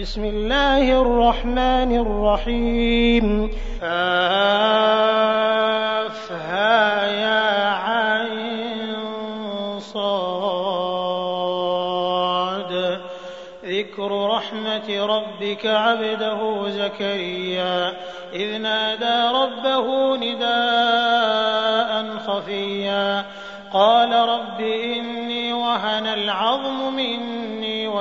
بسم الله الرحمن الرحيم. آفها يا عين صاد. ذكر رحمة ربك عبده زكريا. إذ نادى ربه نداء خفيا. قال رب إني وهن العظم مني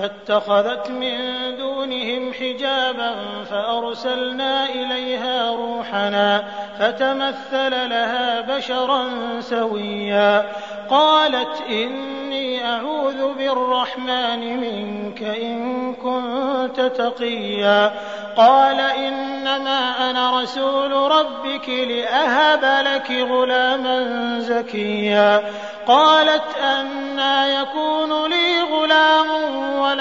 فاتخذت من دونهم حجابا فأرسلنا إليها روحنا فتمثل لها بشرا سويا. قالت إني أعوذ بالرحمن منك إن كنت تقيا. قال إنما أنا رسول ربك لأهب لك غلاما زكيا. قالت أنا يكون لي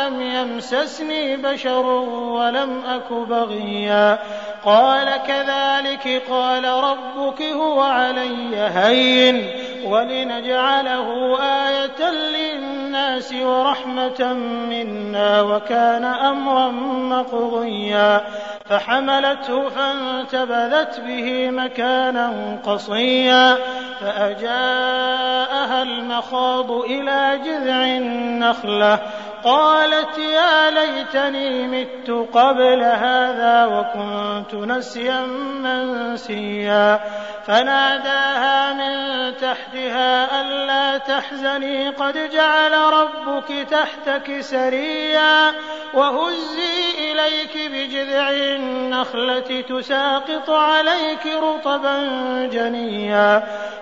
ولم يمسسني بشر ولم أك بغيا. قال كذلك قال ربك هو علي هين ولنجعله آية للناس ورحمة منا وكان أمرا مقضيا. فحملته فانتبذت به مكانا قصيا. فأجاءها المخاض إلى جذع النخلة. قالت يا ليتني مت قبل هذا وكنت نسيا منسيا. فناداها من تحتها ألا تحزني. قد جعل ربك تحتك سريا وهزي إليك بجذع النخلة تساقط عليك رطبا جنيا.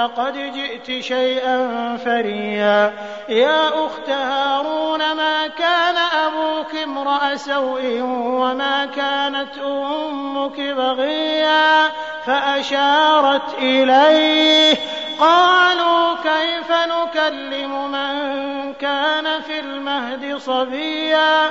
لقد جئت شيئا فريا. يا أخت هارون ما كان أبوك امرأ سوء وما كانت أمك بغيا؟ فأشارت إليه. قالوا كيف نكلم من كان في المهد صبيا؟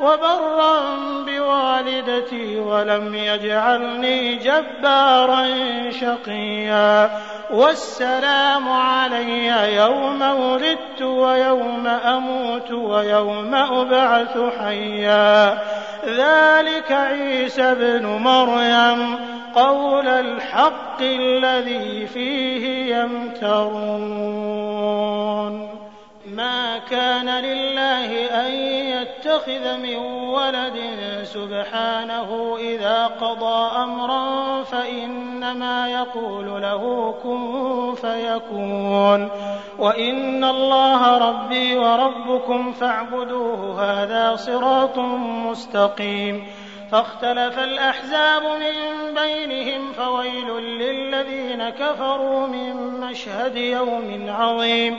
وبرا بوالدتي ولم يجعلني جبارا شقيا. والسلام علي يوم ولدت ويوم أموت ويوم أبعث حيا. ذلك عيسى ابن مريم قول الحق الذي فيه يمترون. ما كان لله أن يتخذ من ولد سبحانه إذا قضى أمرا فإنما يقول له كن فيكون. وإن الله ربي وربكم فاعبدوه هذا صراط مستقيم. فاختلف الأحزاب من بينهم فويل للذين كفروا من مشهد يوم عظيم.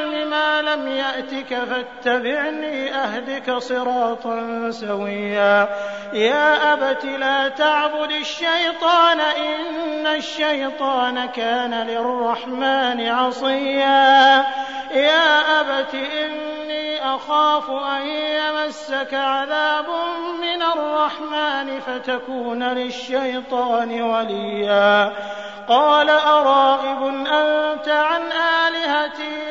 لم يأتك فاتبعني أهدك صراطا سويا. يا أبت لا تعبد الشيطان إن الشيطان كان للرحمن عصيا. يا أبت إني أخاف أن يمسك عذاب من الرحمن فتكون للشيطان وليا. قال أراغب أنت عن آلهتي؟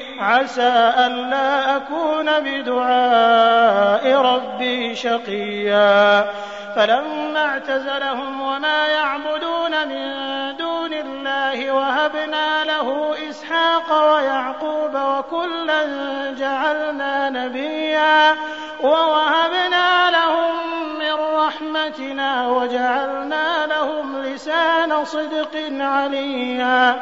عسى ألا أكون بدعاء ربي شقيا. فلما اعتزلهم وما يعبدون من دون الله وهبنا له إسحاق ويعقوب وكلا جعلنا نبيا ووهبنا لهم من رحمتنا وجعلنا لهم لسان صدق عليا.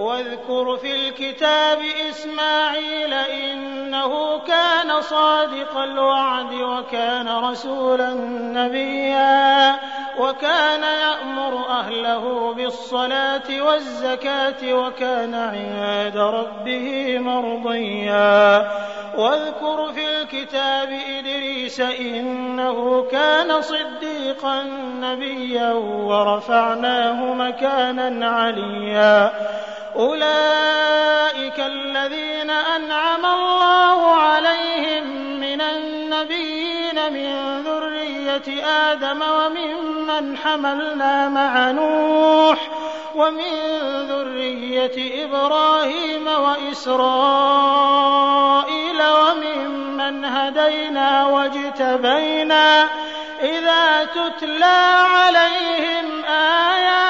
واذكر في الكتاب إسماعيل إنه كان صادق الوعد وكان رسولا نبيا وكان يأمر أهله بالصلاة والزكاة وكان عند ربه مرضيا. واذكر في الكتاب إدريس إنه كان صديقا نبيا ورفعناه مكانا عليا. أولئك الذين أنعم الله عليهم من النبيين من ذرية آدم وممن حملنا مع نوح ومن ذرية إبراهيم وإسرائيل وممن هدينا واجتبينا إذا تتلى عليهم آيات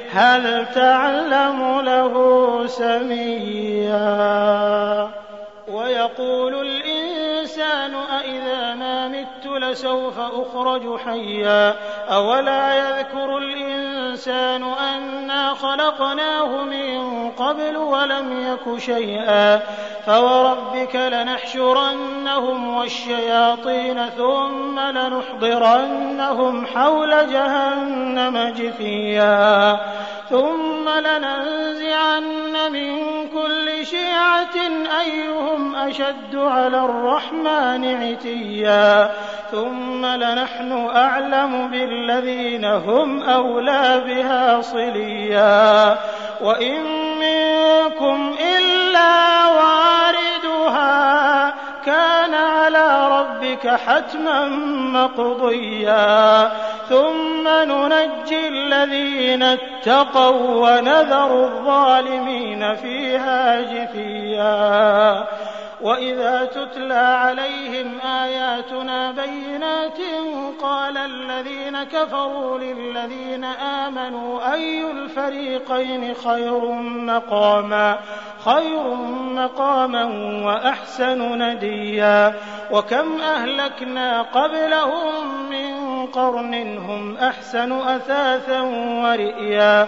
هل تعلم له سميا؟ ويقول الإنسان أإذا ما مت لسوف أخرج حيا؟ أولا يذكر الإنسان أنا خلقناه من قبل ولم يك شيئا فوربك لنحشرنهم والشياطين ثم لنحضرنهم حول جهنم جثيا ثم لننزعن من كل شيعة أيهم أشد على الرحمن عتيا ثم لنحن أعلم بالذين هم أولى بها صليا وإن منكم إلا واردها كان على ربك حتما مقضيا. ثم ننجي الذين اتقوا ونذر الظالمين فيها جثيا. وإذا تتلى عليهم آياتنا بينات قال الذين كفروا للذين آمنوا أي الفريقين خير مقاما خير مقاما وأحسن نديا وكم أهلكنا قبلهم من قرن هم أحسن أثاثا ورئيا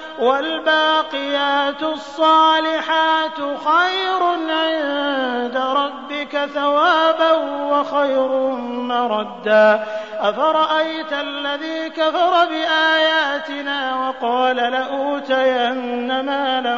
والباقيات الصالحات خير عند ربك ثوابا وخير مردا. أفرأيت الذي كفر بآياتنا وقال لأوتين مالا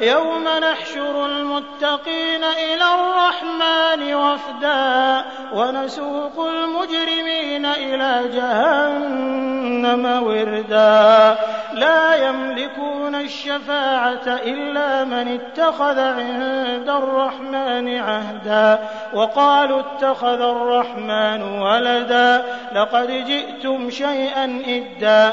يوم نحشر المتقين إلى الرحمن وفدا ونسوق المجرمين إلى جهنم وردا. لا يملكون الشفاعة إلا من اتخذ عند الرحمن عهدا وقالوا اتخذ الرحمن ولدا. لقد جئتم شيئا إدا.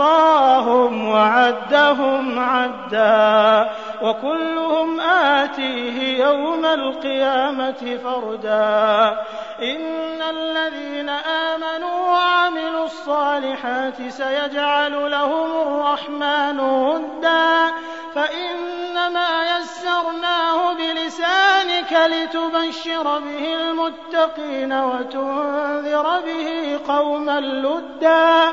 أحصاهم وعدهم عدا وكلهم آتيه يوم القيامة فردا. إن الذين آمنوا وعملوا الصالحات سيجعل لهم الرحمن ودا. فإنما يسرناه بلسانك لتبشر به المتقين وتنذر به قوما لدا.